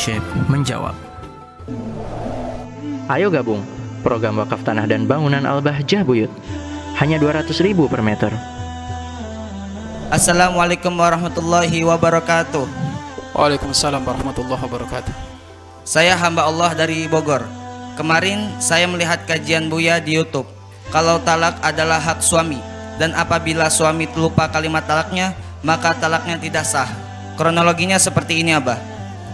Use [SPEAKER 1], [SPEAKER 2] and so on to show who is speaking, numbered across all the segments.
[SPEAKER 1] Syekh menjawab.
[SPEAKER 2] Ayo gabung program wakaf tanah dan bangunan Al-Bahjah Buyut. Hanya 200 ribu per meter.
[SPEAKER 3] Assalamualaikum warahmatullahi wabarakatuh.
[SPEAKER 4] Waalaikumsalam warahmatullahi wabarakatuh.
[SPEAKER 3] Saya hamba Allah dari Bogor. Kemarin saya melihat kajian Buya di YouTube. Kalau talak adalah hak suami dan apabila suami lupa kalimat talaknya, maka talaknya tidak sah. Kronologinya seperti ini, Abah.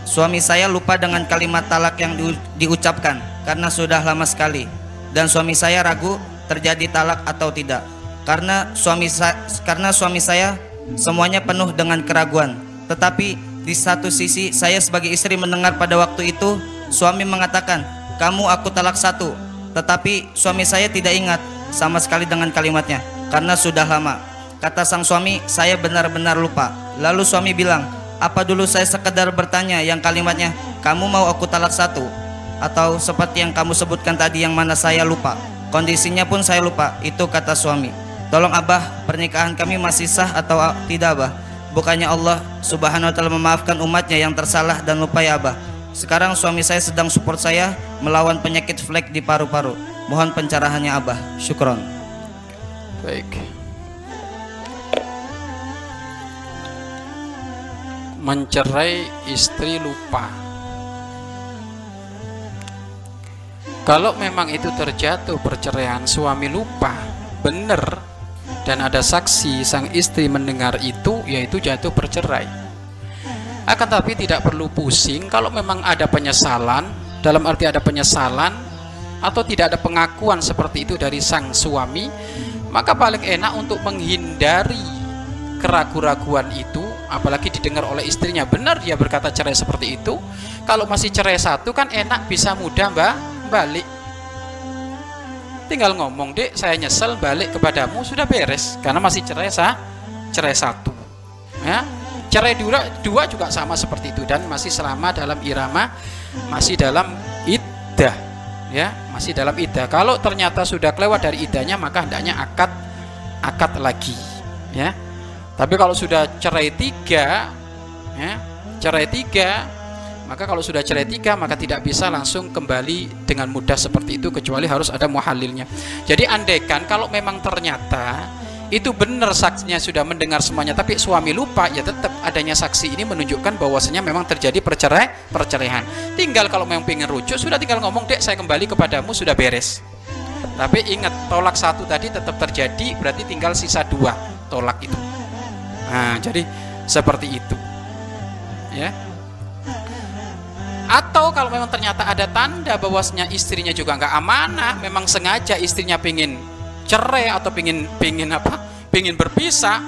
[SPEAKER 3] Suami saya lupa dengan kalimat talak yang diu- diucapkan karena sudah lama sekali dan suami saya ragu terjadi talak atau tidak. Karena suami sa- karena suami saya semuanya penuh dengan keraguan. Tetapi di satu sisi saya sebagai istri mendengar pada waktu itu suami mengatakan, "Kamu aku talak satu." Tetapi suami saya tidak ingat sama sekali dengan kalimatnya karena sudah lama. Kata sang suami, "Saya benar-benar lupa." Lalu suami bilang, "Apa dulu saya sekedar bertanya yang kalimatnya, "Kamu mau aku talak satu?" Atau seperti yang kamu sebutkan tadi yang mana saya lupa. Kondisinya pun saya lupa. Itu kata suami. Tolong Abah, pernikahan kami masih sah atau tidak Abah? Bukannya Allah subhanahu wa ta'ala memaafkan umatnya yang tersalah dan lupa ya Abah. Sekarang suami saya sedang support saya melawan penyakit flek di paru-paru. Mohon pencerahannya Abah. Syukron.
[SPEAKER 4] Baik. Mencerai istri lupa. Kalau memang itu terjatuh perceraian suami lupa, benar dan ada saksi sang istri mendengar itu yaitu jatuh bercerai. Akan tapi tidak perlu pusing kalau memang ada penyesalan, dalam arti ada penyesalan atau tidak ada pengakuan seperti itu dari sang suami, maka paling enak untuk menghindari keraguan-raguan itu, apalagi didengar oleh istrinya. Benar dia berkata cerai seperti itu. Kalau masih cerai satu kan enak bisa mudah mbak. Balik. Tinggal ngomong dek, saya nyesel balik kepadamu sudah beres. Karena masih cerai sah, cerai satu. Ya, cerai dua, dua juga sama seperti itu dan masih selama dalam irama, masih dalam iddah. Ya masih dalam idah kalau ternyata sudah kelewat dari idahnya maka hendaknya akad akad lagi. Ya tapi kalau sudah cerai tiga ya cerai tiga maka kalau sudah cerai tiga maka tidak bisa langsung kembali dengan mudah seperti itu kecuali harus ada muhalilnya jadi andaikan kalau memang ternyata itu benar saksinya sudah mendengar semuanya tapi suami lupa ya tetap adanya saksi ini menunjukkan bahwasanya memang terjadi percerai perceraian tinggal kalau memang pengen rujuk sudah tinggal ngomong dek saya kembali kepadamu sudah beres. Tapi ingat tolak satu tadi tetap terjadi berarti tinggal sisa dua tolak itu nah jadi seperti itu. Ya. Atau kalau memang ternyata ada tanda bahwasanya istrinya juga nggak amanah memang sengaja istrinya pengen cerai atau pingin pingin apa? Pingin berpisah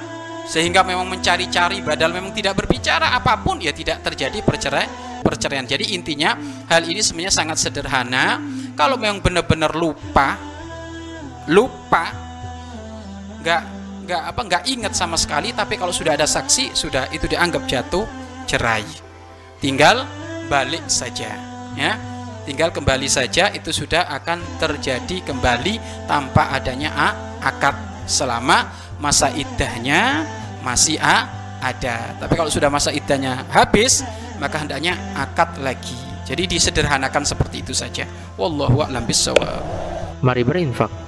[SPEAKER 4] sehingga memang mencari-cari badal memang tidak berbicara apa pun ya tidak terjadi percerai perceraian. Jadi intinya hal ini sebenarnya sangat sederhana. Kalau memang benar-benar lupa lupa nggak nggak apa nggak ingat sama sekali tapi kalau sudah ada saksi sudah itu dianggap jatuh cerai. Tinggal balik saja ya. Tinggal kembali saja itu sudah akan terjadi kembali tanpa adanya a, akad. Selama masa idahnya masih a, ada. Tapi kalau sudah masa idahnya habis maka hendaknya akad lagi. Jadi disederhanakan seperti itu saja. Wallahu a'lam bishawab
[SPEAKER 2] Mari berinfak